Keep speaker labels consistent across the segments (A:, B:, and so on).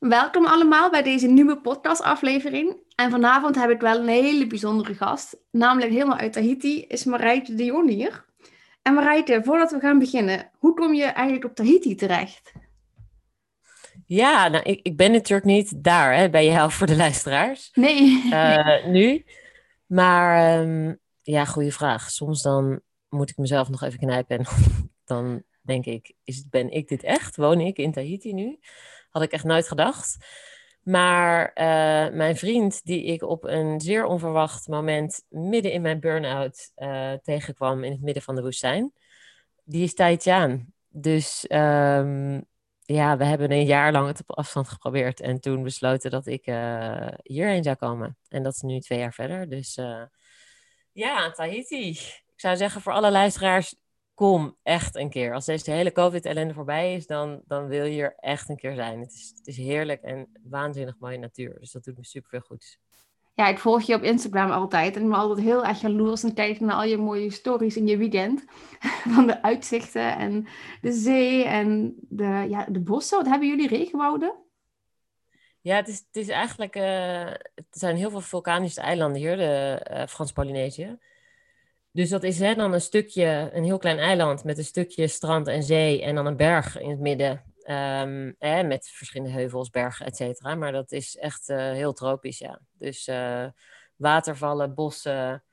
A: Welkom allemaal bij deze nieuwe podcastaflevering. En vanavond heb ik wel een hele bijzondere gast. Namelijk helemaal uit Tahiti is Marijke de Jong hier. En Marijke, voordat we gaan beginnen, hoe kom je eigenlijk op Tahiti terecht?
B: Ja, nou, ik, ik ben natuurlijk niet daar hè, bij jou voor de luisteraars.
A: Nee.
B: Uh, nu. Maar um, ja, goede vraag. Soms dan moet ik mezelf nog even knijpen en dan denk ik, is, ben ik dit echt? Woon ik in Tahiti nu? Had ik echt nooit gedacht. Maar uh, mijn vriend, die ik op een zeer onverwacht moment midden in mijn burn-out uh, tegenkwam in het midden van de woestijn, die is Tahitiaan. Dus um, ja, we hebben een jaar lang het op afstand geprobeerd en toen besloten dat ik uh, hierheen zou komen. En dat is nu twee jaar verder. Dus ja, Tahiti. Ik zou zeggen voor alle luisteraars, kom echt een keer. Als deze hele COVID-ellende voorbij is, dan, dan wil je hier echt een keer zijn. Het is, het is heerlijk en waanzinnig mooie natuur. Dus dat doet me super veel goed.
A: Ja, ik volg je op Instagram altijd. En ik ben altijd heel erg jaloers en kijk naar al je mooie stories in je weekend. Van de uitzichten en de zee en de, ja, de bossen. Wat hebben jullie regenwouden?
B: Ja, het is, het is eigenlijk... Uh, het zijn heel veel vulkanische eilanden hier, de uh, Frans-Polynesië. Dus dat is hè, dan een stukje, een heel klein eiland met een stukje strand en zee en dan een berg in het midden. Um, hè, met verschillende heuvels, bergen, et cetera. Maar dat is echt uh, heel tropisch, ja. Dus uh, watervallen, bossen.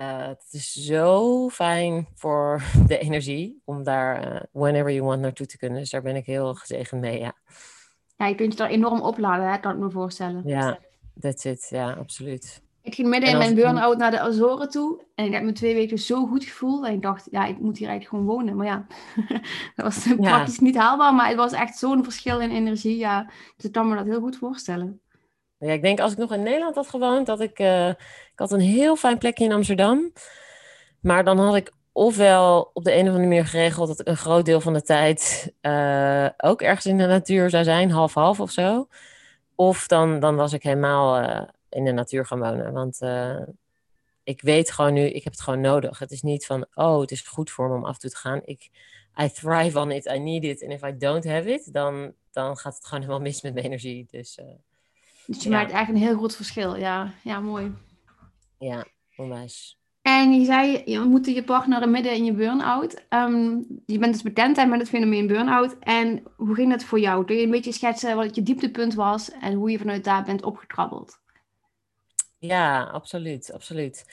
B: Uh, het is zo fijn voor de energie om daar whenever you want naartoe te kunnen. Dus daar ben ik heel gezegend mee, ja.
A: Ja, je kunt je daar enorm opladen, hè? kan ik me voorstellen.
B: Ja, that's it. Ja, absoluut.
A: Ik ging midden in mijn burn-out naar de Azoren toe. En ik heb me twee weken zo goed gevoeld. En ik dacht, ja, ik moet hier eigenlijk gewoon wonen. Maar ja, dat was ja. praktisch niet haalbaar. Maar het was echt zo'n verschil in energie. Ja, dus ik kan me dat heel goed voorstellen.
B: Ja, ik denk als ik nog in Nederland had gewoond, dat ik... Uh, ik had een heel fijn plekje in Amsterdam. Maar dan had ik ofwel op de een of andere manier geregeld... dat ik een groot deel van de tijd uh, ook ergens in de natuur zou zijn. Half-half of zo. Of dan, dan was ik helemaal... Uh, in de natuur gaan wonen. Want uh, ik weet gewoon nu, ik heb het gewoon nodig. Het is niet van, oh, het is goed voor me om af en toe te gaan. Ik, I thrive on it, I need it. En if I don't have it, dan, dan gaat het gewoon helemaal mis met mijn energie. Dus, uh,
A: dus je ja. maakt eigenlijk een heel groot verschil. Ja, ja mooi.
B: Ja, onwijs.
A: En je zei, je ontmoette je partner midden in je burn-out. Um, je bent dus bekend met het fenomeen burn-out. En hoe ging dat voor jou? Kun je een beetje schetsen wat je dieptepunt was en hoe je vanuit daar bent opgekrabbeld?
B: Ja, absoluut, absoluut.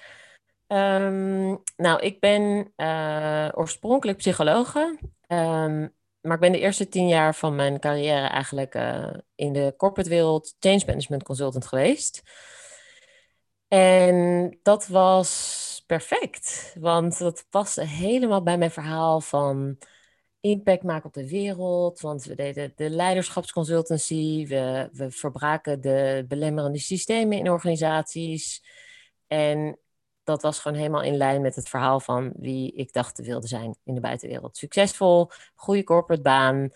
B: Um, nou, ik ben uh, oorspronkelijk psychologe, um, maar ik ben de eerste tien jaar van mijn carrière eigenlijk uh, in de corporate wereld change management consultant geweest. En dat was perfect, want dat paste helemaal bij mijn verhaal van impact maken op de wereld. Want we deden de leiderschapsconsultancy. We, we verbraken de belemmerende systemen in organisaties. En dat was gewoon helemaal in lijn met het verhaal van wie ik dacht te wilde zijn in de buitenwereld. Succesvol, goede corporate baan.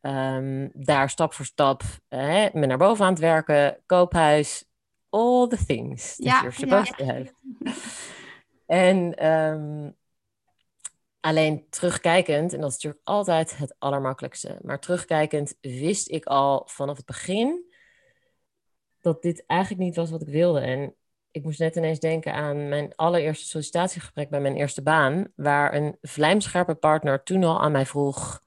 B: Um, daar stap voor stap hè, me naar boven aan het werken. Koophuis. All the things that ja, you're supposed ja. to have. en um, Alleen terugkijkend, en dat is natuurlijk altijd het allermakkelijkste, maar terugkijkend wist ik al vanaf het begin dat dit eigenlijk niet was wat ik wilde. En ik moest net ineens denken aan mijn allereerste sollicitatiegesprek bij mijn eerste baan, waar een vlijmscherpe partner toen al aan mij vroeg: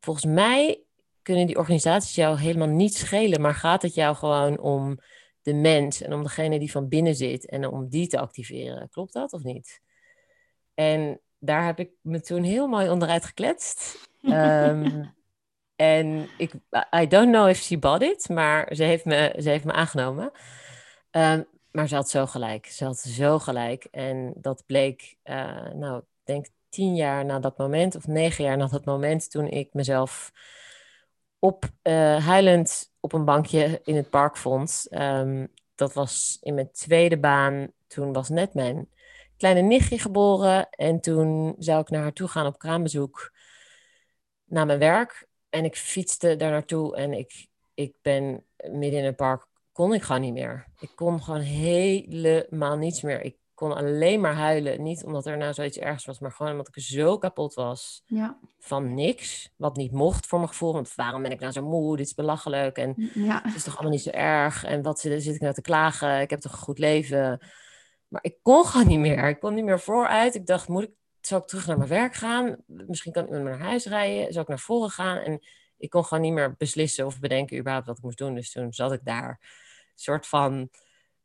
B: Volgens mij kunnen die organisaties jou helemaal niet schelen, maar gaat het jou gewoon om de mens en om degene die van binnen zit en om die te activeren? Klopt dat of niet? En daar heb ik me toen heel mooi onderuit gekletst. um, en ik, I don't know if she bought it, maar ze heeft me, ze heeft me aangenomen. Um, maar ze had zo gelijk. Ze had zo gelijk. En dat bleek, uh, nou, ik denk tien jaar na dat moment, of negen jaar na dat moment, toen ik mezelf op, uh, huilend op een bankje in het park vond. Um, dat was in mijn tweede baan. Toen was net mijn kleine nichtje geboren. En toen zou ik naar haar toe gaan op kraambezoek naar mijn werk. En ik fietste daar naartoe en ik, ik ben midden in het park, kon ik gewoon niet meer. Ik kon gewoon helemaal niets meer. Ik kon alleen maar huilen. Niet omdat er nou zoiets ergs was, maar gewoon omdat ik zo kapot was
A: Ja.
B: van niks. Wat niet mocht voor mijn gevoel. Want waarom ben ik nou zo moe? Dit is belachelijk. En
A: Ja.
B: het is toch allemaal niet zo erg. En wat zit, zit ik nou te klagen? Ik heb toch een goed leven. Maar ik kon gewoon niet meer. Ik kon niet meer vooruit. Ik dacht, moet ik, zou ik terug naar mijn werk gaan? Misschien kan ik naar huis rijden. Zou ik naar voren gaan? En ik kon gewoon niet meer beslissen of bedenken überhaupt wat ik moest doen. Dus toen zat ik daar. Soort van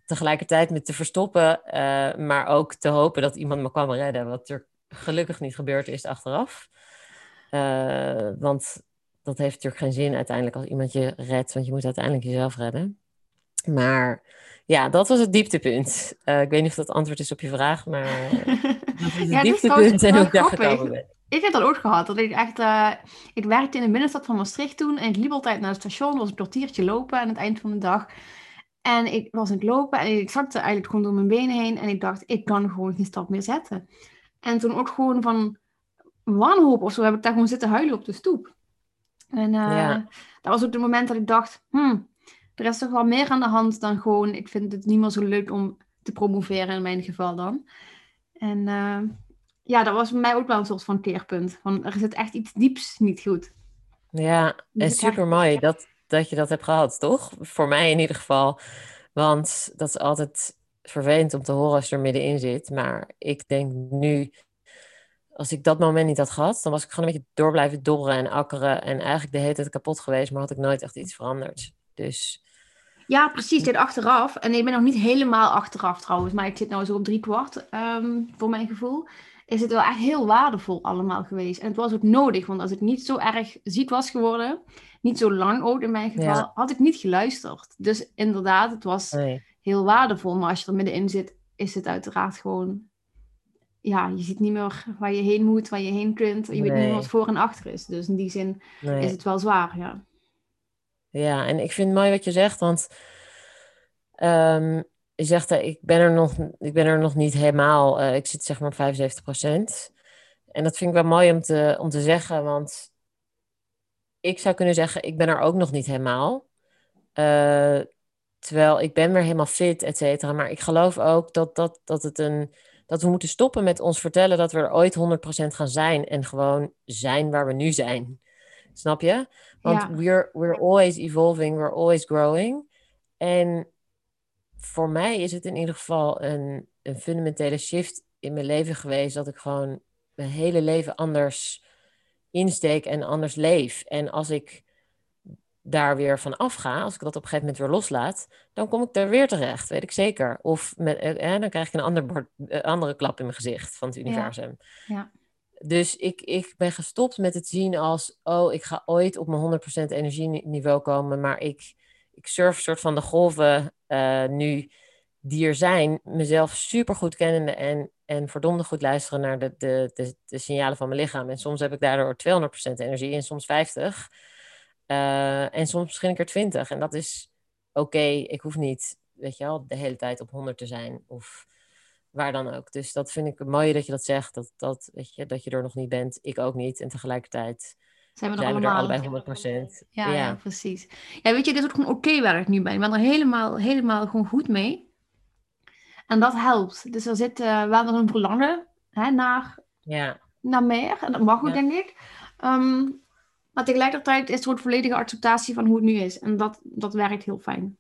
B: tegelijkertijd met te verstoppen. eh, maar ook te hopen dat iemand me kwam redden. Wat er gelukkig niet gebeurd is achteraf. Eh, want dat heeft natuurlijk geen zin uiteindelijk als iemand je redt. Want je moet uiteindelijk jezelf redden. Maar ja, dat was het dieptepunt. Eh, ik weet niet of dat antwoord is op je vraag, maar eh, dat is het
A: Ja,
B: dieptepunt en
A: wel
B: daar gekomen ben.
A: Ik heb dat ook gehad. Dat ik echt, eh, ik werkte in de binnenstad van Maastricht toen en ik liep altijd naar het station. was een kwartiertje lopen aan het eind van de dag. En ik was aan het lopen en ik zakte eigenlijk gewoon door mijn benen heen. En ik dacht, ik kan gewoon geen stap meer zetten. En toen ook gewoon van wanhoop of zo heb ik daar gewoon zitten huilen op de stoep. En
B: Ja.
A: dat was ook het moment dat ik dacht, hmm, er is toch wel meer aan de hand dan gewoon, ik vind het niet meer zo leuk om te promoveren in mijn geval dan. En eh, ja, dat was voor mij ook wel een soort van keerpunt. Van, er zit echt iets dieps niet goed.
B: Ja, en super mooi dat, dat je dat hebt gehad, toch? Voor mij in ieder geval. Want dat is altijd vervelend om te horen als je er middenin zit. Maar ik denk nu, als ik dat moment niet had gehad, dan was ik gewoon een beetje door blijven dobberen en akkeren. En eigenlijk de hele tijd kapot geweest, maar had ik nooit echt iets veranderd. Dus
A: Ja, precies. Dit achteraf. En ik ben nog niet helemaal achteraf trouwens, maar ik zit nou zo op drie kwart ehm, voor mijn gevoel. Is het wel echt heel waardevol allemaal geweest. En het was ook nodig, want als ik niet zo erg ziek was geworden, niet zo lang ook in mijn geval,
B: Ja.
A: had ik niet geluisterd. Dus inderdaad, het was
B: nee.
A: heel waardevol. Maar als je er middenin zit, is het uiteraard gewoon... Ja, je ziet niet meer waar je heen moet, waar je heen kunt. Je weet niet meer wat voor en achter is. Dus in die zin
B: nee.
A: is het wel zwaar, ja.
B: Ja, en ik vind het mooi wat je zegt, want ehm, je zegt, eh, ik, ben er nog, ik ben er nog niet helemaal, eh, ik zit zeg maar op 75%. En dat vind ik wel mooi om te, om te zeggen, want ik zou kunnen zeggen, ik ben er ook nog niet helemaal. Eh, terwijl ik ben weer helemaal fit, et cetera. Maar ik geloof ook dat, dat, dat, het een, dat we moeten stoppen met ons vertellen dat we er ooit 100% gaan zijn. En gewoon zijn waar we nu zijn. Snap je? Want
A: Ja.
B: we're, we're always evolving, we're always growing. En voor mij is het in ieder geval een, een fundamentele shift in mijn leven geweest. Dat ik gewoon mijn hele leven anders insteek en anders leef. En als ik daar weer van afga, als ik dat op een gegeven moment weer loslaat, dan kom ik er weer terecht, weet ik zeker. Of met, eh, eh, dan krijg ik een ander bord, eh, andere klap in mijn gezicht van het universum.
A: Ja.
B: Dus ik, ik ben gestopt met het zien als, oh, ik ga ooit op mijn 100% energieniveau komen, maar ik, ik surf soort van de golven eh, nu die er zijn, mezelf super goed kennende en, en verdomde goed luisteren naar de, de, de, signalen van mijn lichaam. En soms heb ik daardoor 200% energie en soms 50. Eh, en soms misschien een keer 20. En dat is oké. Ik hoef niet, weet je wel, de hele tijd op 100 te zijn. Of waar dan ook. Dus dat vind ik mooi dat je dat zegt. Dat, dat, weet je, dat je er nog niet bent. Ik ook niet. En tegelijkertijd
A: Zijn we er
B: zijn we er
A: allemaal.
B: allebei 100%.
A: Ja, ja. precies. Ja, weet je, dit is ook gewoon oké waar ik nu ben. Ik ben er helemaal, helemaal gewoon goed mee. En dat helpt. Dus er zit eh, wel een verlangen hè, naar,
B: ja.
A: naar meer. En dat mag ook,
B: Ja.
A: denk ik. Ehm, maar tegelijkertijd is er ook volledige acceptatie van hoe het nu is. En dat, dat werkt heel fijn.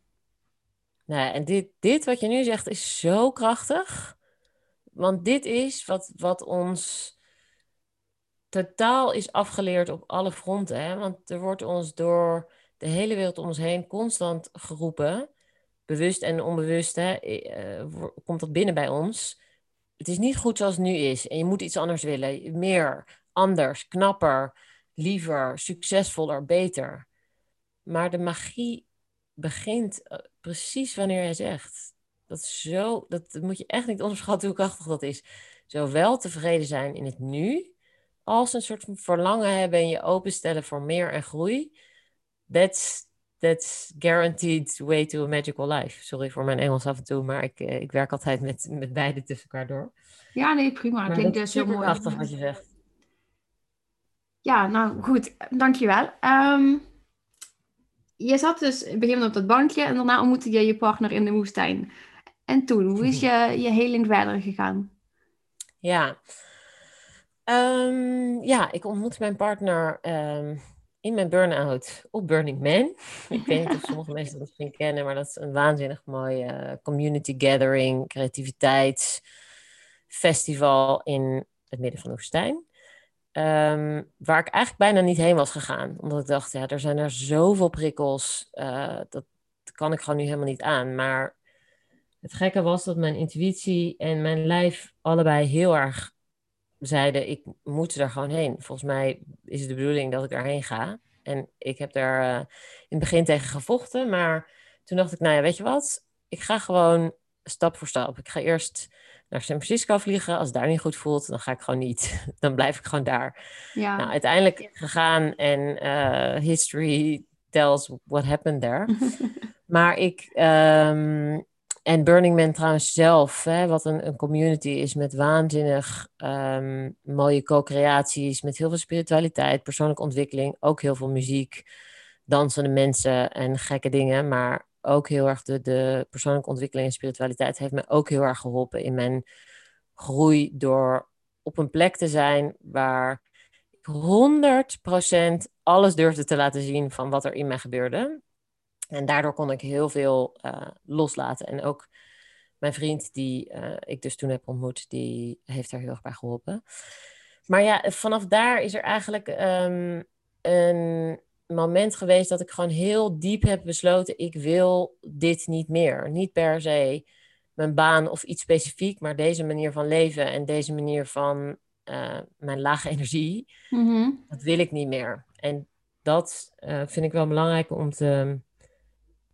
B: Nou, en dit, dit wat je nu zegt is zo krachtig. Want dit is wat, wat ons totaal is afgeleerd op alle fronten. Hè? Want er wordt ons door de hele wereld om ons heen constant geroepen, bewust en onbewust, hè, eh, komt dat binnen bij ons. Het is niet goed zoals het nu is en je moet iets anders willen. Meer, anders, knapper, liever, succesvoller, beter. Maar de magie begint eh, precies wanneer jij zegt. Dat, is zo, dat dat moet je echt niet onderschatten hoe krachtig dat is. Zowel tevreden zijn in het nu, als een soort van verlangen hebben en je openstellen voor meer en groei. That's, that's guaranteed way to a magical life. Sorry voor mijn Engels af en toe, maar ik, eh, ik werk altijd met, met beide tussen elkaar door.
A: Ja, nee, prima.
B: Maar
A: Klinkt
B: dat
A: dus
B: is
A: heel mooi.
B: krachtig wat je zegt.
A: Ja, nou goed, dankjewel. Ehm je zat dus in het begin op dat bankje en daarna ontmoette je je partner in de woestijn. En toen, hoe is je, je heling verder gegaan?
B: Ja. Ehm, ja, ik ontmoette mijn partner ehm, in mijn burn-out op Burning Man. ik weet niet of sommige mensen dat misschien kennen, maar dat is een waanzinnig mooie uh, community gathering, creativiteitsfestival in het midden van de woestijn. Ehm, waar ik eigenlijk bijna niet heen was gegaan. Omdat ik dacht, ja, er zijn er zoveel prikkels. Uh, dat kan ik gewoon nu helemaal niet aan. Maar het gekke was dat mijn intuïtie en mijn lijf allebei heel erg zeiden: ik moet er gewoon heen. Volgens mij is het de bedoeling dat ik daarheen ga. En ik heb daar uh, in het begin tegen gevochten. Maar toen dacht ik: nou ja, weet je wat? Ik ga gewoon stap voor stap. Ik ga eerst naar San Francisco vliegen. Als het daar niet goed voelt, dan ga ik gewoon niet. Dan blijf ik gewoon daar. Ja. Nou, uiteindelijk gegaan en uh, history tells what happened there. maar ik, um, en Burning Man trouwens zelf, hè, wat een, een community is met waanzinnig um, mooie co-creaties, met heel veel spiritualiteit, persoonlijke ontwikkeling, ook heel veel muziek, dansende mensen en gekke dingen, maar ook heel erg de, de persoonlijke ontwikkeling en spiritualiteit heeft me ook heel erg geholpen in mijn groei door op een plek te zijn waar ik 100% alles durfde te laten zien van wat er in mij gebeurde. En daardoor kon ik heel veel uh, loslaten. En ook mijn vriend, die uh, ik dus toen heb ontmoet, die heeft daar heel erg bij geholpen. Maar ja, vanaf daar is er eigenlijk um, een moment geweest dat ik gewoon heel diep heb besloten: ik wil dit niet meer. Niet per se mijn baan of iets specifiek, maar deze manier van leven en deze manier van uh, mijn lage energie, mm-hmm. dat wil ik niet meer. En dat uh, vind ik wel belangrijk om te,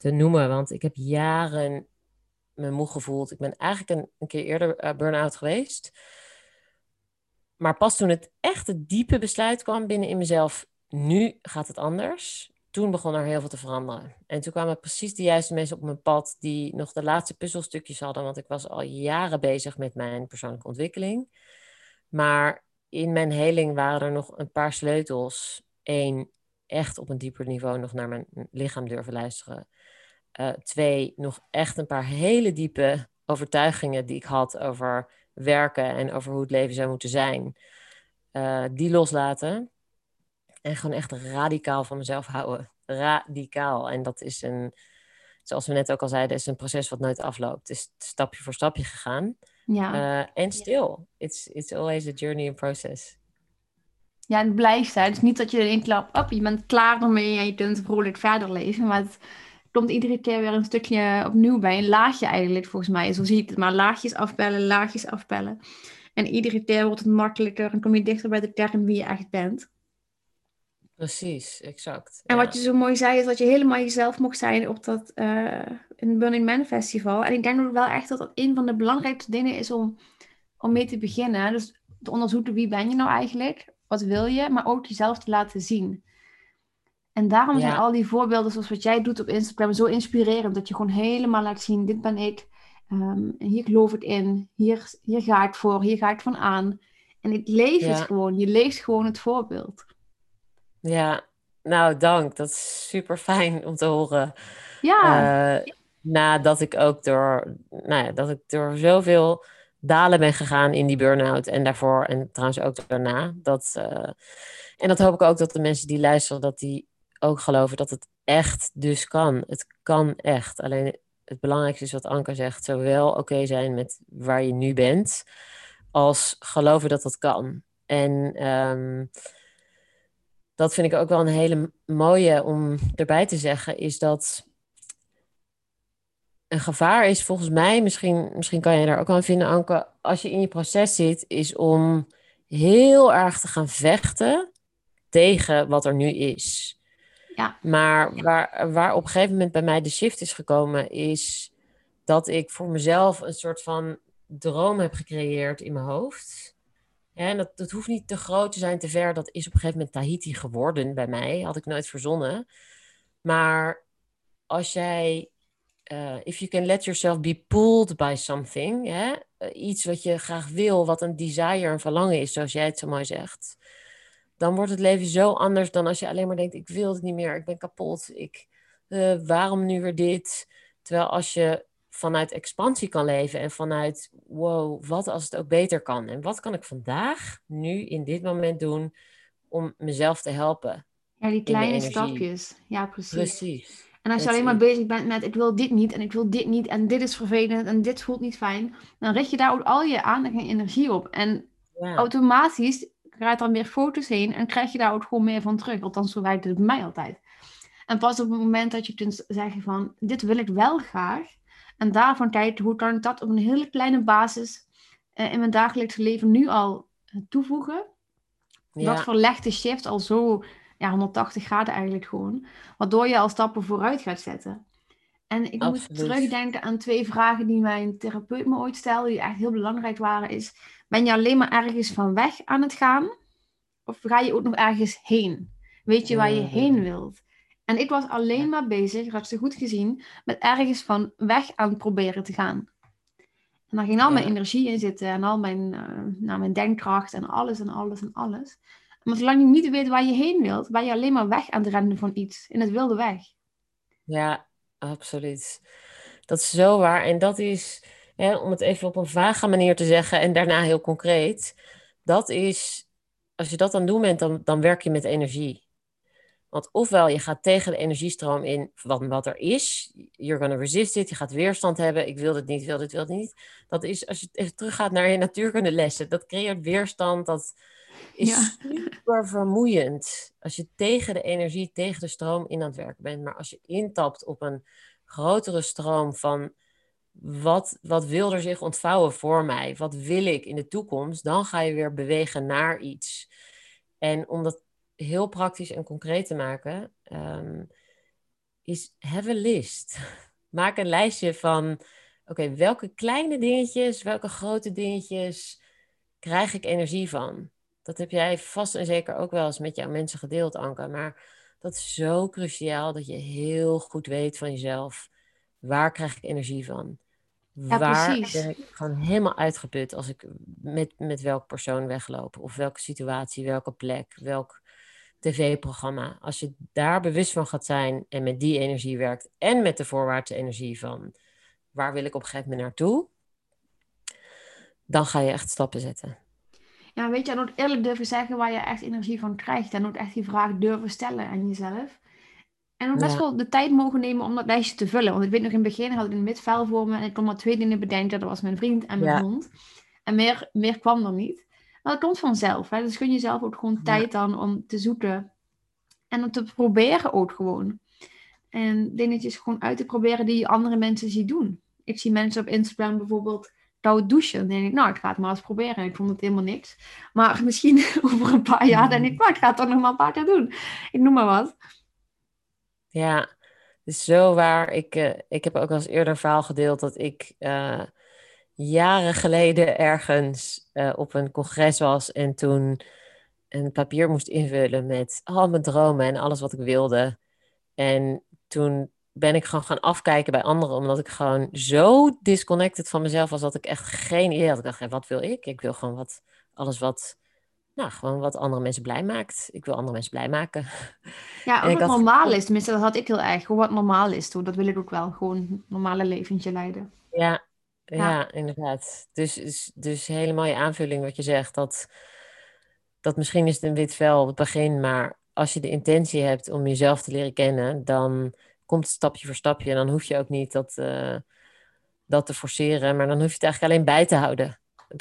B: te noemen, want ik heb jaren me moe gevoeld. Ik ben eigenlijk een, keer eerder uh, burn-out geweest. Maar pas toen het echt het diepe besluit kwam binnen in mezelf, nu gaat het anders. Toen begon er heel veel te veranderen. En toen kwamen precies de juiste mensen op mijn pad die nog de laatste puzzelstukjes hadden. Want ik was al jaren bezig met mijn persoonlijke ontwikkeling. Maar in mijn heling waren er nog een paar sleutels. Eén, echt op een dieper niveau nog naar mijn lichaam durven luisteren. Uh, twee, nog echt een paar hele diepe overtuigingen die ik had over werken en over hoe het leven zou moeten zijn. Uh, die loslaten. En gewoon echt radicaal van mezelf houden. Radicaal. En dat is een, zoals we net ook al zeiden, is een proces wat nooit afloopt. Het is stapje voor stapje gegaan. Ja. Uh, en stil. It's, it's always a journey and process.
A: Ja, het blijft. Hè. Het is niet dat je in één klap, op, je bent klaar ermee en je kunt vrolijk verder leven. Maar het komt iedere keer weer een stukje opnieuw bij. Een laagje eigenlijk, volgens mij. Zo zie ik het. Maar laagjes afbellen, laagjes afbellen. En iedere keer wordt het makkelijker en kom je dichter bij de kern wie je echt bent.
B: Precies, exact.
A: En wat je zo mooi zei, is dat je helemaal jezelf mocht zijn op dat uh, in Burning Man Festival. En ik denk ook wel echt dat dat een van de belangrijkste dingen is om, om mee te beginnen. Dus te onderzoeken wie ben je nou eigenlijk, wat wil je, maar ook jezelf te laten zien. En daarom zijn al die voorbeelden zoals wat jij doet op Instagram zo inspirerend. Dat je gewoon helemaal laat zien, dit ben ik. Um, hier geloof ik in. Hier, hier ga ik voor. Hier ga ik van aan. En ik leef het gewoon. Je leeft gewoon het voorbeeld.
B: Ja, nou dank. Dat is super fijn om te horen. Ja. Uh, nadat ik ook door, nou ja, dat ik door zoveel dalen ben gegaan in die burn-out en daarvoor en trouwens ook daarna. Dat, uh, en dat hoop ik ook dat de mensen die luisteren, dat die ook geloven dat het echt dus kan. Het kan echt. Alleen het belangrijkste is wat Anke zegt, zowel oké zijn met waar je nu bent, als geloven dat dat kan. En um, dat vind ik ook wel een hele mooie om erbij te zeggen, is dat een gevaar is volgens mij, misschien, misschien kan je daar ook aan vinden, Anke, als je in je proces zit, is om heel erg te gaan vechten tegen wat er nu is. Ja. Maar waar, waar op een gegeven moment bij mij de shift is gekomen, is dat ik voor mezelf een soort van droom heb gecreëerd in mijn hoofd. En dat, dat hoeft niet te groot te zijn, te ver. Dat is op een gegeven moment Tahiti geworden bij mij. Had ik nooit verzonnen. Maar als jij, uh, if you can let yourself be pulled by something, hè? Eh, iets wat je graag wil, wat een desire, een verlangen is, zoals jij het zo mooi zegt, dan wordt het leven zo anders dan als je alleen maar denkt: ik wil het niet meer, ik ben kapot, ik, uh, waarom nu weer dit? Terwijl als je vanuit expansie kan leven en vanuit, wow, wat als het ook beter kan? En wat kan ik vandaag, nu, in dit moment doen om mezelf te helpen?
A: Ja, die kleine stapjes. Ja, precies.
B: Precies.
A: En als je alleen maar bezig bent met ik wil dit niet en ik wil dit niet en dit is vervelend en dit voelt niet fijn, dan richt je daar ook al je aandacht en energie op. En automatisch gaat dan meer foto's heen en krijg je daar ook gewoon meer van terug. Althans, zo werkt het bij mij altijd. En pas op het moment dat je kunt zeggen van dit wil ik wel graag. En daarvan kijken hoe kan ik dat op een hele kleine basis uh, in mijn dagelijks leven nu al eh, toevoegen. Ja. Dat verlegt de shift al zo ja, 180 graden eigenlijk gewoon. Waardoor je al stappen vooruit gaat zetten. En ik Absoluut. moet terugdenken aan twee vragen die mijn therapeut me ooit stelde, die echt heel belangrijk waren. Is, ben je alleen maar ergens van weg aan het gaan? Of ga je ook nog ergens heen? Weet je waar je heen wilt? En ik was alleen maar bezig, had ze goed gezien, met ergens van weg aan het proberen te gaan. En daar ging al mijn energie in zitten en al mijn, uh, nou, mijn denkkracht en alles en alles en alles. Maar zolang je niet weet waar je heen wilt, ben je alleen maar weg aan het rennen van iets. In het wilde weg.
B: Ja, absoluut. Dat is zo waar. En dat is, hè, om het even op een vage manier te zeggen en daarna heel concreet. Dat is, als je dat aan het doen bent, dan, dan werk je met energie. Want ofwel je gaat tegen de energiestroom in wat, wat er is. You're gonna resist it. Je gaat weerstand hebben. Ik wil dit niet, wil dit, wil niet. Dat is, als je teruggaat naar je natuurkunde lessen. Dat creëert weerstand. Dat, is super vermoeiend. Als je tegen de energie, tegen de stroom in aan het werken bent. Maar als je intapt op een grotere stroom van wat, wat wil er zich ontvouwen voor mij? Wat wil ik in de toekomst? Dan ga je weer bewegen naar iets. En om dat heel praktisch en concreet te maken, um, is have a list. Maak een lijstje van, oké, welke kleine dingetjes, welke grote dingetjes krijg ik energie van? Dat heb jij vast en zeker ook wel eens met jouw mensen gedeeld, Anke. Maar dat is zo cruciaal dat je heel goed weet van jezelf. Waar krijg ik energie van?
A: Ja,
B: waar
A: precies.
B: ben ik gewoon helemaal uitgeput als ik met, met welk persoon wegloop? Of welke situatie, welke plek, welk tv-programma. Als je daar bewust van gaat zijn en met die energie werkt en met de voorwaartse energie van waar wil ik op een gegeven moment naartoe, dan ga je echt stappen zetten.
A: Ja, weet je, en ook eerlijk durven zeggen waar je echt energie van krijgt. En ook echt die vraag durven stellen aan jezelf. En ook best wel de tijd mogen nemen om dat lijstje te vullen. Want ik weet nog in het begin had ik een midvel voor me. En ik kon maar twee dingen bedenken. Dat was mijn vriend en mijn hond. En meer, meer kwam er niet. Maar dat komt vanzelf. Hè? Dus gun jezelf ook gewoon tijd dan om te zoeken. En om te proberen ook gewoon. En dingetjes gewoon uit te proberen die andere mensen zien doen. Ik zie mensen op Instagram bijvoorbeeld koud douchen. Dan denk ik, nou, ik ga het maar eens proberen. Ik vond het helemaal niks. Maar misschien over een paar jaar denk ik, nou, ik ga het toch nog maar een paar keer doen. Ik noem maar wat.
B: Ja, is zo waar. Ik, uh, ik heb ook al eens eerder verhaal gedeeld dat ik uh, jaren geleden ergens uh, op een congres was en toen een papier moest invullen met al mijn dromen en alles wat ik wilde. En toen ben ik gewoon gaan afkijken bij anderen, omdat ik gewoon zo disconnected van mezelf was dat ik echt geen idee had. Ik dacht, wat wil ik? Ik wil gewoon wat, alles wat, nou, gewoon wat andere mensen blij maakt. Ik wil andere mensen blij maken.
A: Ja, ook wat normaal is. Tenminste, dat had ik heel erg. Wat normaal is, toe. dat wil ik ook wel. Gewoon een normale leventje leiden.
B: Ja, ja, inderdaad. Dus, dus, dus hele mooie aanvulling wat je zegt. Dat, dat misschien is het een wit vel op het begin, maar als je de intentie hebt om jezelf te leren kennen, dan komt stapje voor stapje. En dan hoef je ook niet dat, uh, dat te forceren, maar dan hoef je het eigenlijk alleen bij te houden.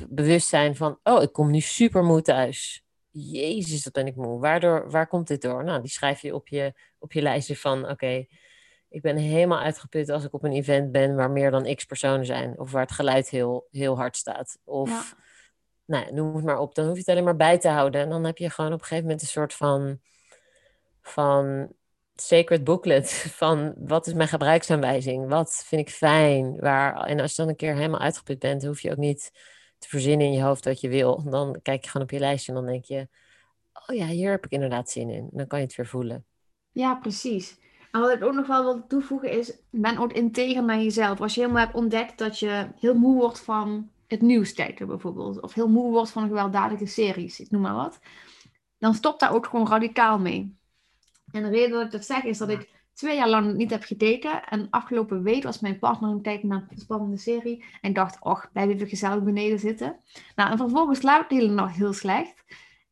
B: Bewustzijn van, oh, ik kom nu super moe thuis. Jezus, dat ben ik moe. Waardoor, waar komt dit door? Nou, die schrijf je op je, op je lijstje van, oké, ik ben helemaal uitgeput als ik op een event ben waar meer dan x personen zijn. Of waar het geluid heel, heel hard staat. Of, ja. nou, noem het maar op. Dan hoef je het alleen maar bij te houden. En dan heb je gewoon op een gegeven moment een soort van, van sacred booklet van wat is mijn gebruiksaanwijzing? Wat vind ik fijn? Waar, en als je dan een keer helemaal uitgeput bent, hoef je ook niet te verzinnen in je hoofd wat je wil. Dan kijk je gewoon op je lijstje en dan denk je, oh ja, hier heb ik inderdaad zin in. Dan kan je het weer voelen.
A: Ja, precies. En wat ik ook nog wel wil toevoegen is, ben ook integer naar jezelf. Als je helemaal hebt ontdekt dat je heel moe wordt van het nieuws kijken bijvoorbeeld. Of heel moe wordt van gewelddadige series, ik noem maar wat. Dan stop daar ook gewoon radicaal mee En de reden dat ik dat zeg is dat ik twee jaar lang niet heb gedate. En afgelopen week was mijn partner een tijd naar een spannende serie. En dacht, och, blijf even gezellig beneden zitten. Nou, en vervolgens de hele nacht heel slecht.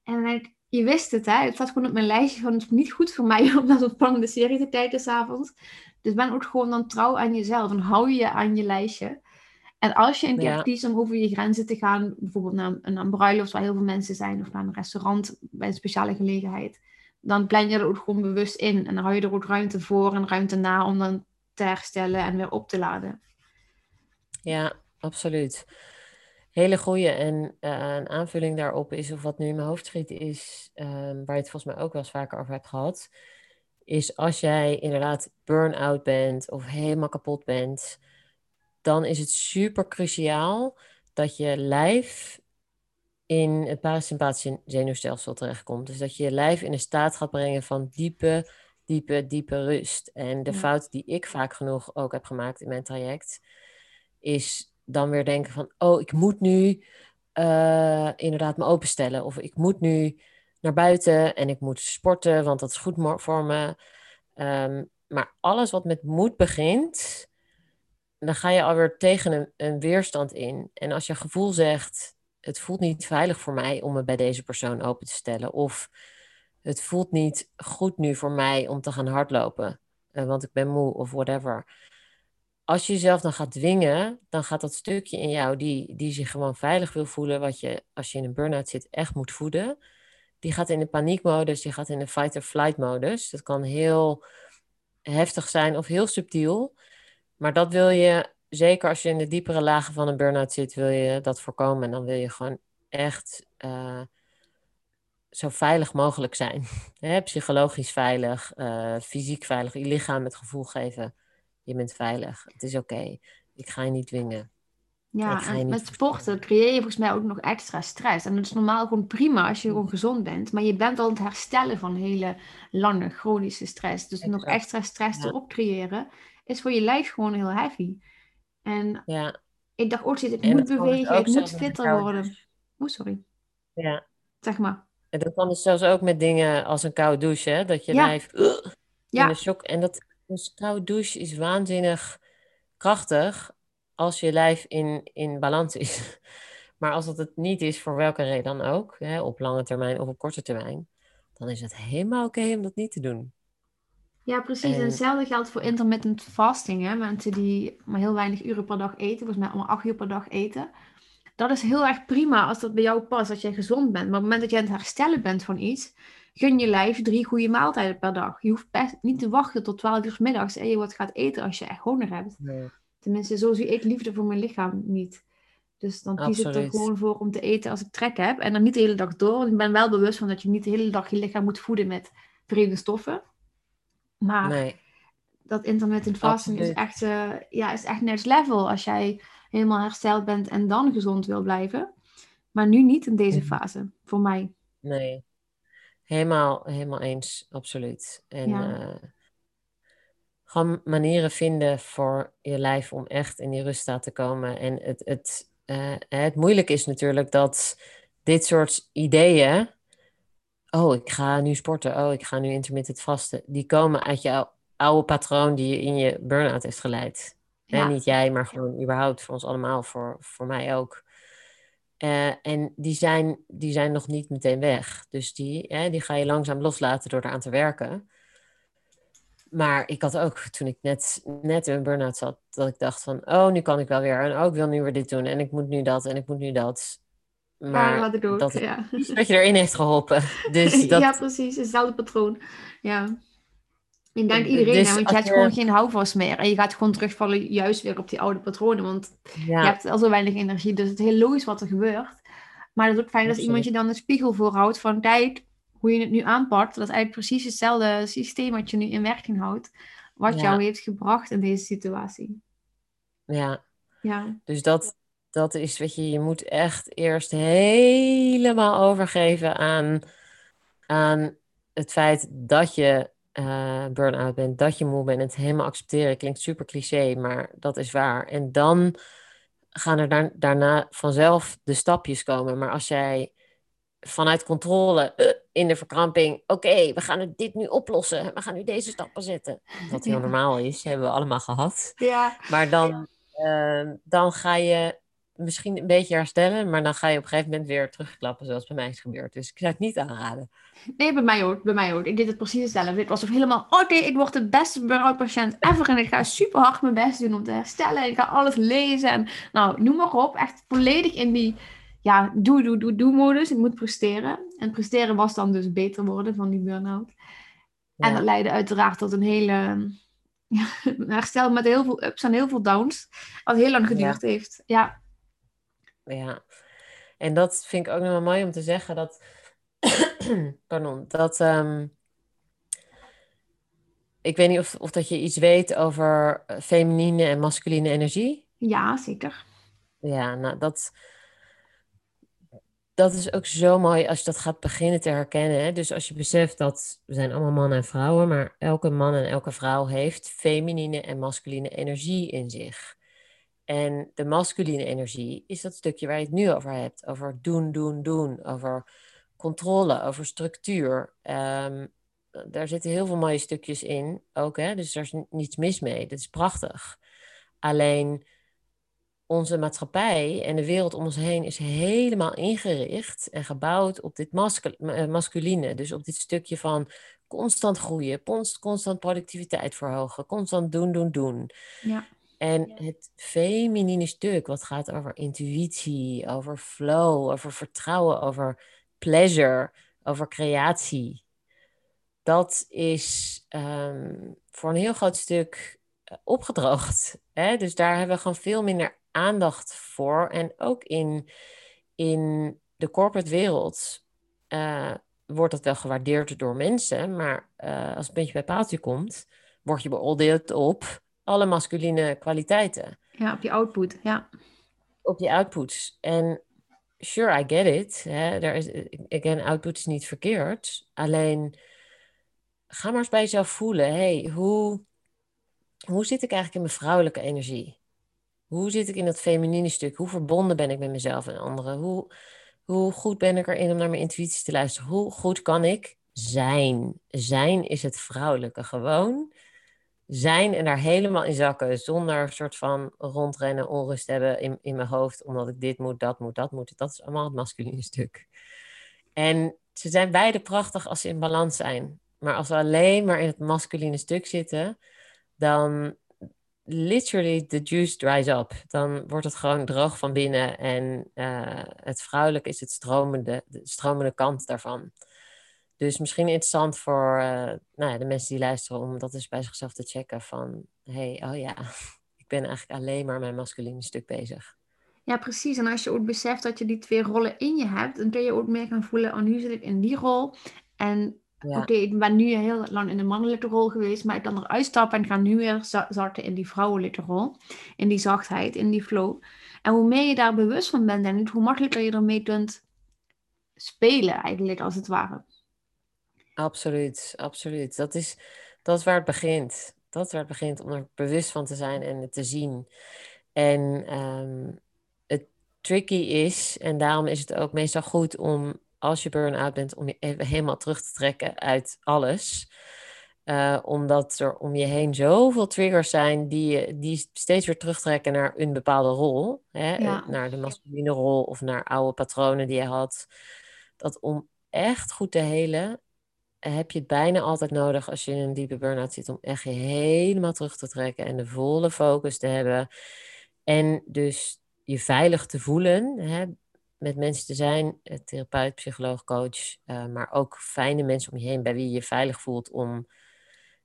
A: En dan denk ik, je wist het, hè? Het staat gewoon op mijn lijstje van het is niet goed voor mij om naar een spannende serie te kijken s'avonds. Dus ben ook gewoon dan trouw aan jezelf en hou je aan je lijstje. En als je een keer ja. kiest om over je grenzen te gaan, bijvoorbeeld naar, naar een bruiloft waar heel veel mensen zijn, of naar een restaurant bij een speciale gelegenheid, dan plan je er ook gewoon bewust in. En dan hou je er ook ruimte voor en ruimte na om dan te herstellen en weer op te laden.
B: Ja, absoluut. Hele goede. En uh, een aanvulling daarop is, of wat nu in mijn hoofd schiet, is, uh, waar je het volgens mij ook wel eens vaker over hebt gehad, is als jij inderdaad burn-out bent of helemaal kapot bent, dan is het super cruciaal dat je lijf in het parasympathische zenuwstelsel terechtkomt. Dus dat je je lijf in een staat gaat brengen van diepe, diepe, diepe rust. En de fout die ik vaak genoeg ook heb gemaakt in mijn traject, is dan weer denken van, oh, ik moet nu uh, inderdaad me openstellen. Of ik moet nu naar buiten en ik moet sporten, want dat is goed voor me. Um, maar alles wat met moed begint, dan ga je alweer tegen een, een weerstand in. En als je gevoel zegt, het voelt niet veilig voor mij om me bij deze persoon open te stellen. Of het voelt niet goed nu voor mij om te gaan hardlopen, uh, want ik ben moe of whatever. Als je jezelf dan gaat dwingen, dan gaat dat stukje in jou die, die zich gewoon veilig wil voelen, wat je als je in een burn-out zit echt moet voeden, die gaat in de paniekmodus, die gaat in de fight-or-flight modus. Dat kan heel heftig zijn of heel subtiel. Maar dat wil je, zeker als je in de diepere lagen van een burn-out zit, wil je dat voorkomen. En dan wil je gewoon echt uh, zo veilig mogelijk zijn. Hè? Psychologisch veilig, uh, fysiek veilig, je lichaam het gevoel geven, je bent veilig. Het is oké. Ik ga je niet dwingen.
A: Ja, en met sporten creëer je volgens mij ook nog extra stress. En dat is normaal gewoon prima als je gewoon gezond bent. Maar je bent al aan het herstellen van hele lange chronische stress. Dus nog extra stress erop creëren is voor je lijf gewoon heel heavy. En ja. ik dacht, oh zit ik moet bewegen, ik moet fitter worden. Oh, sorry.
B: Ja.
A: Zeg maar.
B: En dat kan dus zelfs ook met dingen als een koude douche, hè? Dat je lijf uh, ja. in de shock... En dat dus koude douche is waanzinnig krachtig als je lijf in, in balans is. Maar als dat het niet is, voor welke reden dan ook, hè, op lange termijn of op korte termijn, dan is het helemaal oké om dat niet te doen.
A: Ja, precies. En, hetzelfde geldt voor intermittent fasting. Hè? Mensen die maar heel weinig uren per dag eten, volgens mij maar acht uur per dag eten. Dat is heel erg prima als dat bij jou past, als jij gezond bent. Maar op het moment dat je aan het herstellen bent van iets, gun je lijf drie goede maaltijden per dag. Je hoeft best niet te wachten tot 12 uur middags en je wat gaat eten als je echt honger hebt. Nee. Tenminste, zo zie ik liefde voor mijn lichaam niet. Dus dan kies ik er gewoon voor om te eten als ik trek heb. En dan niet de hele dag door. Want ik ben wel bewust van dat je niet de hele dag je lichaam moet voeden met vreemde stoffen. Maar nee. dat intermittent fasting is echt, uh, ja, is echt next level als jij helemaal hersteld bent en dan gezond wil blijven. Maar nu niet in deze mhm. fase, voor mij.
B: Nee, helemaal, helemaal eens, absoluut. En ja. uh, gewoon manieren vinden voor je lijf om echt in die ruststaat te komen. En het, het, uh, het moeilijk is natuurlijk dat dit soort ideeën oh, ik ga nu sporten, oh, ik ga nu intermittent vasten, die komen uit jouw oude patroon die je in je burn-out heeft geleid. Ja. niet jij, maar gewoon überhaupt voor ons allemaal, voor, voor mij ook. Uh, en die zijn, die zijn nog niet meteen weg. Dus die, die ga je langzaam loslaten door eraan te werken. Maar ik had ook, toen ik net, net in een burn-out zat, dat ik dacht van, oh, nu kan ik wel weer. En oh, ik wil nu weer dit doen. En ik moet nu dat. En ik moet nu dat.
A: Maar dat, dat,
B: ja. dat je erin heeft geholpen. Dus dat...
A: ja, precies. Hetzelfde patroon. Ja. Ik denk iedereen, dus want je hebt gewoon geen houvast meer. En je gaat gewoon terugvallen juist weer op die oude patronen. Want je hebt al zo weinig energie. Dus het is heel logisch wat er gebeurt. Maar het is ook fijn dat iemand je dan een spiegel voorhoudt van... Kijk, hoe je het nu aanpakt. Dat is eigenlijk precies hetzelfde systeem wat je nu in werking houdt. Wat jou heeft gebracht in deze situatie.
B: Ja. ja. Dus dat, dat is, weet je, je moet echt eerst helemaal overgeven aan, aan het feit dat je uh, burn-out bent, dat je moe bent. Het helemaal accepteren klinkt super cliché, maar dat is waar. En dan gaan er daarna vanzelf de stapjes komen. Maar als jij vanuit controle uh, in de verkramping. Oké, we gaan dit nu oplossen. We gaan nu deze stappen zetten. Wat heel normaal is, hebben we allemaal gehad.
A: Ja.
B: Maar dan, uh, dan ga je misschien een beetje herstellen, maar dan ga je op een gegeven moment weer terugklappen, zoals bij mij is gebeurd. Dus ik zou het niet aanraden.
A: Nee, bij mij ook. Bij mij ook. Ik deed het precies hetzelfde. Dit was of helemaal, oké, ik word de beste burn-out patiënt ever en ik ga super hard mijn best doen om te herstellen. Ik ga alles lezen en nou, noem maar op. Echt volledig in die, ja, doe, doe, doe, doe modus. Ik moet presteren. En presteren was dan dus beter worden van die burn-out. Ja. En dat leidde uiteraard tot een hele ja, herstel met heel veel ups en heel veel downs. Wat heel lang geduurd
B: Ja.
A: heeft. Ja,
B: Ja, en dat vind ik ook nog wel mooi om te zeggen dat, pardon, dat, ehm, ik weet niet of, of dat je iets weet over eh, feminine en masculine energie.
A: ja zeker.
B: Ja, nou dat, dat is ook zo mooi als je dat gaat beginnen te herkennen. Hè? Dus als je beseft dat we zijn allemaal mannen en vrouwen, maar elke man en elke vrouw heeft feminine en masculine energie in zich. En de masculine energie is dat stukje waar je het nu over hebt. Over doen, doen, doen. Over controle, over structuur. Ehm, daar zitten heel veel mooie stukjes in ook. Hè? Dus daar is ni- niets mis mee. Dat is prachtig. Alleen onze maatschappij en de wereld om ons heen is helemaal ingericht en gebouwd op dit eh, masculine. Dus op dit stukje van constant groeien, const- constant productiviteit verhogen, constant doen, doen, doen.
A: Ja.
B: En het feminine stuk, wat gaat over intuïtie, over flow, over vertrouwen, over pleasure, over creatie. Dat is ehm, voor een heel groot stuk eh, opgedroogd. Hè? Dus daar hebben we gewoon veel minder aandacht voor. En ook in, in de corporate wereld eh, wordt dat wel gewaardeerd door mensen. Maar eh, als het een beetje bij paaltje komt, word je beoordeeld op alle masculine kwaliteiten
A: Ja, op die output. Ja.
B: op je outputs. En sure, I get it. Hè? Daar is, again, output is niet verkeerd. Alleen ga maar eens bij jezelf voelen. hey, hoe, hoe zit ik eigenlijk in mijn vrouwelijke energie? Hoe zit ik in dat feminine stuk? Hoe verbonden ben ik met mezelf en anderen? Hoe, hoe goed ben ik erin om naar mijn intuïtie te luisteren? Hoe goed kan ik zijn? Zijn is het vrouwelijke. Gewoon zijn en daar helemaal in zakken. Zonder een soort van rondrennen, onrust hebben in, in mijn hoofd. Omdat ik dit moet, dat moet, dat moet. Dat is allemaal het masculine stuk. En ze zijn beide prachtig als ze in balans zijn. Maar als we alleen maar in het masculine stuk zitten, dan literally the juice dries up. Dan wordt het gewoon droog van binnen. En uh, het vrouwelijke is het stromende, de stromende kant daarvan. Dus misschien interessant voor uh, nou ja, de mensen die luisteren om dat eens bij zichzelf te checken van hey, oh ja, ik ben eigenlijk alleen maar mijn masculine stuk bezig.
A: Ja, precies. En als je ook beseft dat je die twee rollen in je hebt, dan kun je ook meer gaan voelen, oh, nu zit ik in die rol. En ja. oké, okay, ik ben nu heel lang in de mannelijke rol geweest, maar ik kan eruit stappen en ga nu weer zakken in die vrouwelijke rol. In die zachtheid, in die flow. En hoe meer je daar bewust van bent, en hoe makkelijker je ermee kunt spelen, eigenlijk, als het ware.
B: Absoluut, absoluut. Dat is, dat is waar het begint. Dat is waar het begint, om er bewust van te zijn en het te zien. En um, het tricky is, en daarom is het ook meestal goed om, als je burn-out bent, om je even helemaal terug te trekken uit alles. Uh, omdat er om je heen zoveel triggers zijn die, die steeds weer terugtrekken naar een bepaalde rol. Hè? Ja. Naar de masculine rol of naar oude patronen die je had. Dat om echt goed te helen, heb je het bijna altijd nodig als je in een diepe burn-out zit om echt helemaal terug te trekken en de volle focus te hebben. En dus je veilig te voelen, hè, met mensen te zijn, therapeut, psycholoog, coach, uh, maar ook fijne mensen om je heen bij wie je je veilig voelt om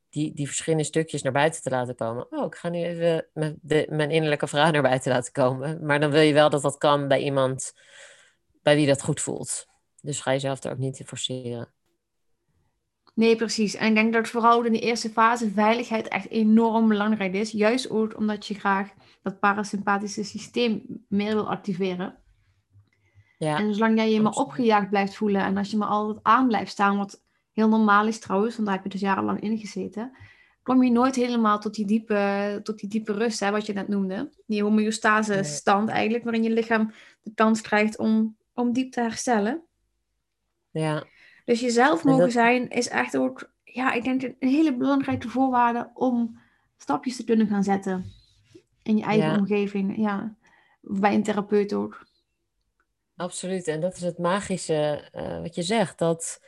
B: die, die verschillende stukjes naar buiten te laten komen. Oh, ik ga nu even mijn, mijn innerlijke vrouw naar buiten laten komen. Maar dan wil je wel dat dat kan bij iemand bij wie dat goed voelt. Dus ga jezelf er ook niet in forceren.
A: Nee, precies. En ik denk dat vooral in de eerste fase veiligheid echt enorm belangrijk is. Juist ook omdat je graag dat parasympathische systeem meer wil activeren. Ja, en zolang jij je maar opgejaagd blijft voelen en als je maar altijd aan blijft staan, wat heel normaal is trouwens, want daar heb je dus jarenlang in gezeten, kom je nooit helemaal tot die diepe, tot die diepe rust, hè, wat je net noemde. Die homeostase stand eigenlijk, waarin je lichaam de kans krijgt om, om diep te herstellen.
B: Ja.
A: Dus jezelf
B: En
A: mogen
B: dat-
A: zijn is echt ook, ja, ik denk een hele belangrijke voorwaarde om stapjes te kunnen gaan zetten in je eigen
B: Ja.
A: omgeving. Ja, bij een therapeut ook.
B: Absoluut. En dat is het magische eh, wat je zegt. Dat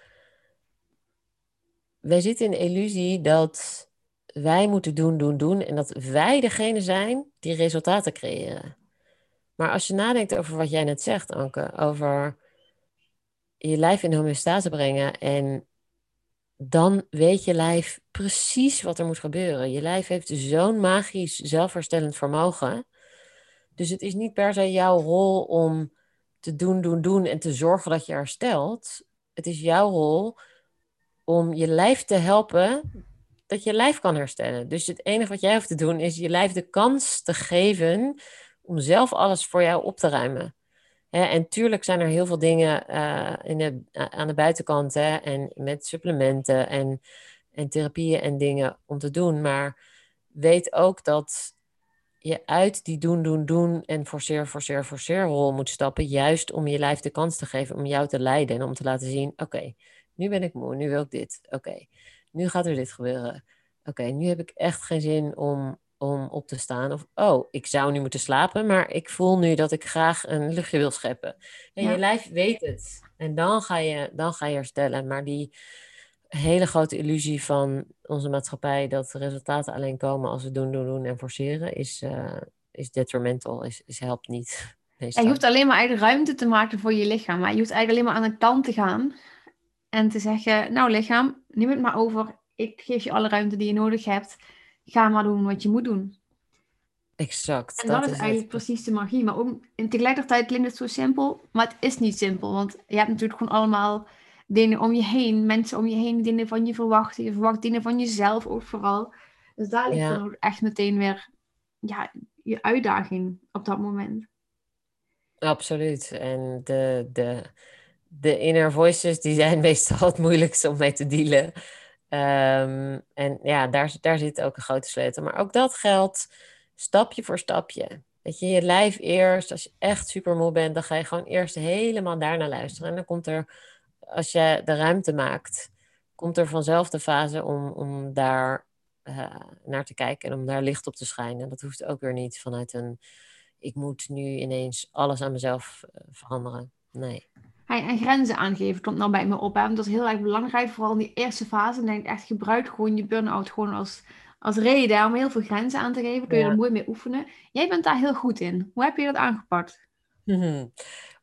B: wij zitten in de illusie dat wij moeten doen, doen, doen. En dat wij degene zijn die resultaten creëren. Maar als je nadenkt over wat jij net zegt, Anke, over je lijf in homeostase brengen en dan weet je lijf precies wat er moet gebeuren. Je lijf heeft zo'n magisch zelfherstellend vermogen. Dus het is niet per se jouw rol om te doen, doen, doen en te zorgen dat je herstelt. Het is jouw rol om je lijf te helpen dat je lijf kan herstellen. Dus het enige wat jij hoeft te doen is je lijf de kans te geven om zelf alles voor jou op te ruimen. En tuurlijk zijn er heel veel dingen eh, in aan de buitenkant hè, en met supplementen en, en therapieën en dingen om te doen. Maar weet ook dat je uit die doen, doen, doen en forceer, forceer, forceer rol moet stappen. Juist om je lijf de kans te geven om jou te leiden en om te laten zien: oké, nu ben ik moe, nu wil ik dit. Oké, nu gaat er dit gebeuren. Oké, nu heb ik echt geen zin om, om op te staan. Of, oh, ik zou nu moeten slapen, maar ik voel nu dat ik graag een luchtje wil scheppen. En
A: Ja.
B: je lijf weet het. En dan ga, je, dan ga je herstellen. Maar die hele grote illusie van onze maatschappij... dat de resultaten alleen komen als we doen, doen, doen en forceren... is, eh, is detrimental, is, is helpt niet. Meestal.
A: je hoeft alleen maar eigen ruimte te maken voor je lichaam. Maar je hoeft eigenlijk alleen maar aan de kant te gaan. En te zeggen, nou lichaam, neem het maar over. Ik geef je alle ruimte die je nodig hebt. Ga maar doen wat je moet doen.
B: Exact.
A: En dat, is eigenlijk precies de magie. Maar ook, en tegelijkertijd klinkt het zo simpel, maar het is niet simpel. Want je hebt natuurlijk gewoon allemaal dingen om je heen. Mensen om je heen dingen van je verwachten. Je verwacht dingen van jezelf ook vooral. Dus daar ligt
B: Ja.
A: dan ook echt meteen weer ja, je uitdaging op dat moment.
B: Absoluut. En de, de, de inner voices die zijn meestal het moeilijkste om mee te dealen. Ehm, en ja, daar, daar zit ook een grote sleutel. Maar ook dat geldt stapje voor stapje. Weet je, je lijf eerst, als je echt super moe bent, dan ga je gewoon eerst helemaal daarna luisteren. En dan komt er, als je de ruimte maakt, komt er vanzelf de fase om, om daar eh, naar te kijken en om daar licht op te schijnen. En dat hoeft ook weer niet vanuit een, ik moet nu ineens alles aan mezelf eh, veranderen. Nee.
A: En grenzen aangeven komt nou bij me op. Hè? Dat is heel erg belangrijk, vooral in die eerste fase. En denk ik echt, gebruik gewoon je burn-out gewoon als, als reden om heel veel grenzen aan te geven. Kun je
B: Ja.
A: er mooi mee oefenen. Jij bent daar heel goed in. Hoe heb je dat aangepakt?
B: Mhm.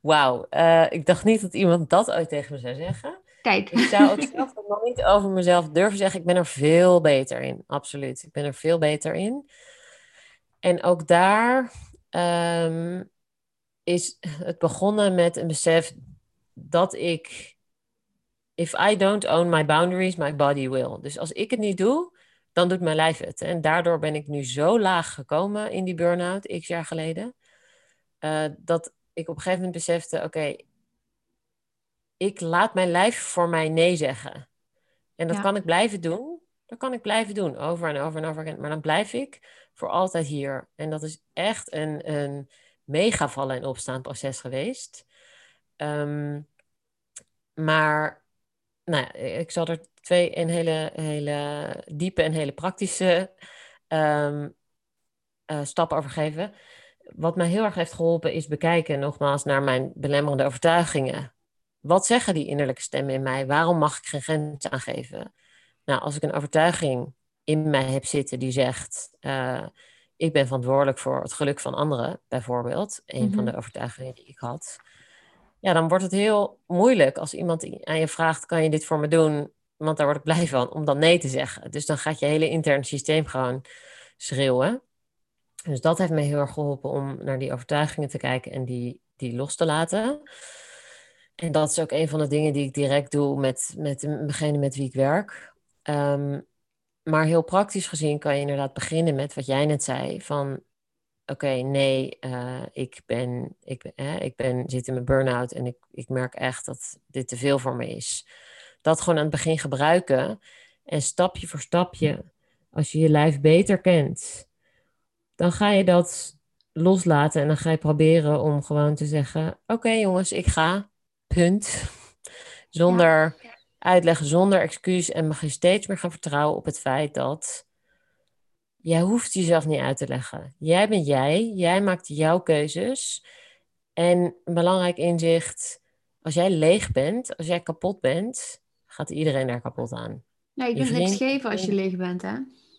B: Wauw, eh, ik dacht niet dat iemand dat ooit tegen me zou zeggen.
A: Kijk,
B: Ik zou ook zelf nog niet over mezelf durven zeggen. Ik ben er veel beter in, absoluut. Ik ben er veel beter in. En ook daar ehm, is het begonnen met een besef dat ik, if I don't own my boundaries, my body will. Dus als ik het niet doe, dan doet mijn lijf het. En daardoor ben ik nu zo laag gekomen in die burn-out, x jaar geleden, eh, dat ik op een gegeven moment besefte, oké, ik laat mijn lijf voor mij nee zeggen. En dat
A: Ja.
B: kan ik blijven doen. Dat kan ik blijven doen, over en over en over again. Maar dan blijf ik voor altijd hier. En dat is echt een, een mega vallen en opstaan proces geweest. Ehm, maar nou, ik zal er twee een hele, hele diepe en hele praktische ehm, eh, stappen over geven. Wat mij heel erg heeft geholpen is bekijken nogmaals naar mijn belemmerende overtuigingen. Wat zeggen die innerlijke stemmen in mij? Waarom mag ik geen grenzen aangeven? Nou, als ik een overtuiging in mij heb zitten die zegt: eh, Ik ben verantwoordelijk voor het geluk van anderen, bijvoorbeeld, een van
A: Mhm.
B: de overtuigingen die ik had. Ja, dan wordt het heel moeilijk als iemand aan je vraagt: Kan je dit voor me doen? Want daar word ik blij van, om dan nee te zeggen. Dus dan gaat je hele interne systeem gewoon schreeuwen. Dus dat heeft mij heel erg geholpen om naar die overtuigingen te kijken en die, die los te laten. En dat is ook een van de dingen die ik direct doe met, met degene met wie ik werk. Ehm, maar heel praktisch gezien kan je inderdaad beginnen met wat jij net zei. Van oké, nee, eh, ik, ben, ik, ben, ik ben, zit in mijn burn-out en ik, ik merk echt dat dit te veel voor me is. Dat gewoon aan het begin gebruiken. En stapje voor stapje, als je je lijf beter kent, dan ga je dat loslaten en dan ga je proberen om gewoon te zeggen: Oké, jongens, ik ga. Punt. Zonder uitleggen, zonder excuus. En mag je steeds meer gaan vertrouwen op het feit dat jij hoeft jezelf niet uit te leggen. Jij bent jij, jij maakt jouw keuzes. En een belangrijk inzicht, als jij leeg bent, als jij kapot bent, gaat iedereen daar kapot aan.
A: Ja, je kunt niks geven als je leeg bent, hè?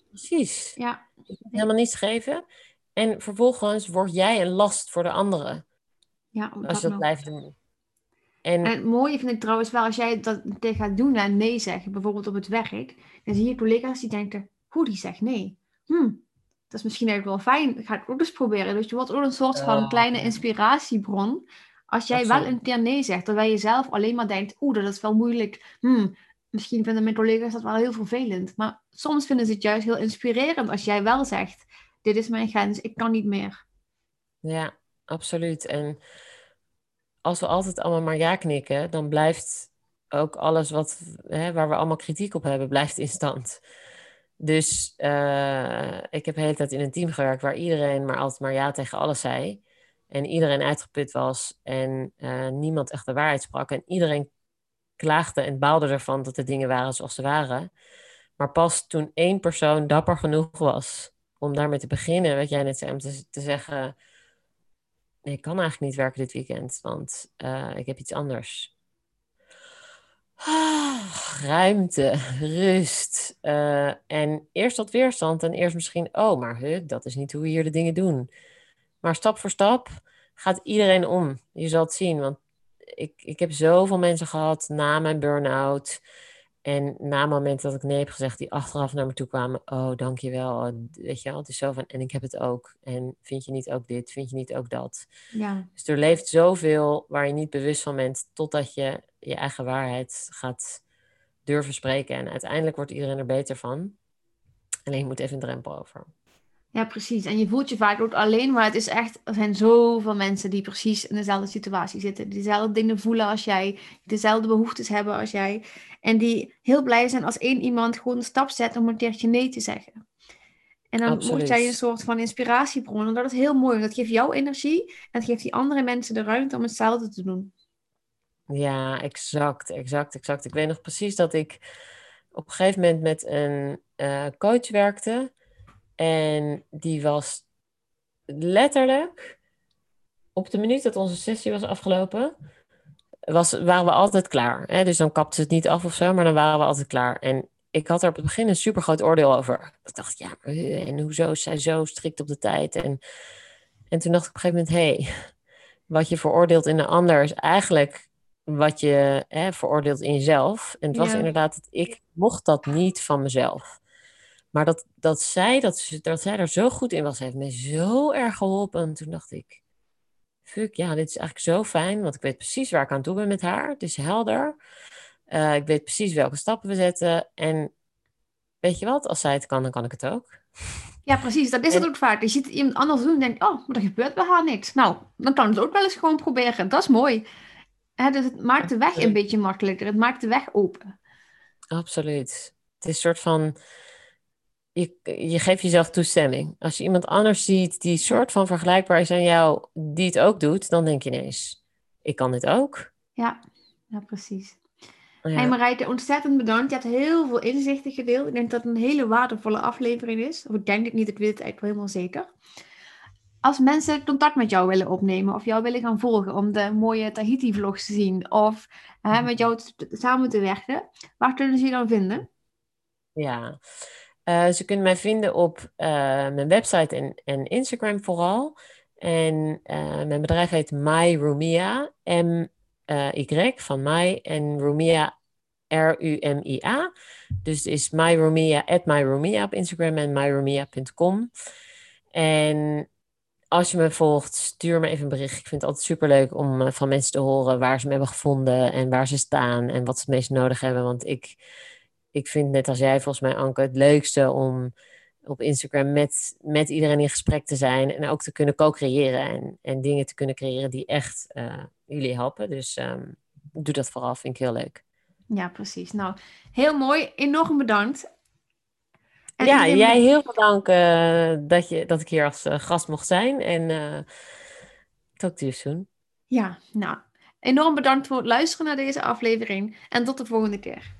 B: Precies.
A: Ja.
B: Je kunt helemaal niets geven. En vervolgens word jij een last voor de anderen.
A: Ja,
B: als je dat blijft doen.
A: En, en, het mooie vind ik trouwens wel, als jij dat gaat doen en nee zeggen, bijvoorbeeld op het werk, dan zie je collega's die denken, hoe die zegt nee. Hm, dat is misschien eigenlijk wel fijn, ga ik ook eens proberen. Dus je wordt ook een soort van kleine inspiratiebron. Als jij wel een keer nee zegt, terwijl je zelf alleen maar denkt, oeh, dat is wel moeilijk. Hm, misschien vinden mijn collega's dat wel heel vervelend. Maar soms vinden ze het juist heel inspirerend als jij wel zegt, dit is mijn grens, ik kan niet meer.
B: Ja, absoluut. En als we altijd allemaal maar ja knikken, dan blijft ook alles wat, hè, waar we allemaal kritiek op hebben, blijft in stand. Dus uh, ik heb de hele tijd in een team gewerkt waar iedereen maar altijd maar ja tegen alles zei. En iedereen uitgeput was en uh, niemand echt de waarheid sprak. En iedereen klaagde en baalde ervan dat de dingen waren zoals ze waren. Maar pas toen één persoon dapper genoeg was om daarmee te beginnen, wat jij net zei, om te, zeggen: Nee, ik kan eigenlijk niet werken dit weekend, want uh, ik heb iets anders. Ah, ruimte, rust. Uh, en eerst wat weerstand en eerst misschien, oh, maar huh, dat is niet hoe we hier de dingen doen. Maar stap voor stap gaat iedereen om. Je zal het zien, want ik, ik heb zoveel mensen gehad na mijn burn-out en na moment dat ik nee heb gezegd, die achteraf naar me toe kwamen. Oh, dankjewel. Weet je wel, het is zo van, en ik heb het ook. En vind je niet ook dit? Vind je niet ook dat?
A: Ja.
B: Dus er leeft zoveel waar je niet bewust van bent, totdat je je eigen waarheid gaat durven spreken. En uiteindelijk wordt iedereen er beter van. Alleen je moet even een drempel over.
A: Ja, precies. En je voelt je vaak ook alleen, maar het is echt, er zijn zoveel mensen die precies in dezelfde situatie zitten. Die dezelfde dingen voelen als jij, dezelfde behoeftes hebben als jij. En die heel blij zijn als één iemand gewoon een stap zet om een keertje nee te zeggen. En dan Absoluut. word jij een soort van inspiratiebron. En dat is heel mooi, dat geeft jou energie en dat geeft die andere mensen de ruimte om hetzelfde te doen.
B: Ja, exact, exact, exact. Ik weet nog precies dat ik op een gegeven moment met een uh, coach werkte. En die was letterlijk op de minuut dat onze sessie was afgelopen, was, waren we altijd klaar. Hè? Dus dan kapte ze het niet af of zo, maar dan waren we altijd klaar. En ik had er op het begin een super groot oordeel over. Ik dacht, ja, maar, en hoezo is zij zo strikt op de tijd? En, en toen dacht ik op een gegeven moment, hé, hey, wat je veroordeelt in de ander is eigenlijk wat je hè, veroordeelt in jezelf. En het was inderdaad dat ik mocht dat niet van mezelf. Maar dat, dat, zij, dat, dat zij er zo goed in was, heeft me zo erg geholpen. En toen dacht ik, fuck, ja, dit is eigenlijk zo fijn. Want ik weet precies waar ik aan toe ben met haar. Het is helder. Uh, ik weet precies welke stappen we zetten. En weet je wat, als zij het kan, dan kan ik het ook.
A: Ja, precies. Dat is het ook vaak. Je ziet iemand anders doen en denkt, oh, maar er gebeurt bij haar niks. Nou, dan kan het ook wel eens gewoon proberen. Dat is mooi. Dus het maakt de weg een beetje makkelijker. Het maakt de weg open.
B: Absoluut. Het is een soort van je, je geeft jezelf toestemming. Als je iemand anders ziet die soort van vergelijkbaar is aan jou, die het ook doet, dan denk je ineens, ik kan dit ook.
A: Ja, ja precies. Ja. Hey Marijke, ontzettend bedankt. Je hebt heel veel inzichten gedeeld. Ik denk dat het een hele waardevolle aflevering is. Of ik denk het niet, ik weet het eigenlijk wel helemaal zeker. Als mensen contact met jou willen opnemen of jou willen gaan volgen om de mooie Tahiti-vlogs te zien of hè, met jou samen te werken, waar kunnen ze je dan vinden?
B: Ja, uh, ze kunnen mij vinden op uh, mijn website en, en Instagram vooral. En uh, mijn bedrijf heet MyRumia, M-Y van My en Rumia, R-U-M-I-A. Dus is MyRumia, at MyRumia op Instagram en MyRumia.com. En als je me volgt, stuur me even een bericht. Ik vind het altijd superleuk om van mensen te horen waar ze me hebben gevonden en waar ze staan en wat ze het meest nodig hebben. Want ik ik vind net als jij volgens mij, Anke, het leukste om op Instagram met, met iedereen in gesprek te zijn en ook te kunnen co-creëren en, en dingen te kunnen creëren die echt uh, jullie helpen. Dus um, doe dat vooral, vind ik heel leuk.
A: Ja, precies. Nou, heel mooi. Enorm bedankt.
B: En ja, jij heel veel dank uh, dat, je, dat ik hier als uh, gast mocht zijn. En talk to you soon.
A: Ja, nou, Enorm bedankt voor het luisteren naar deze aflevering en tot de volgende keer.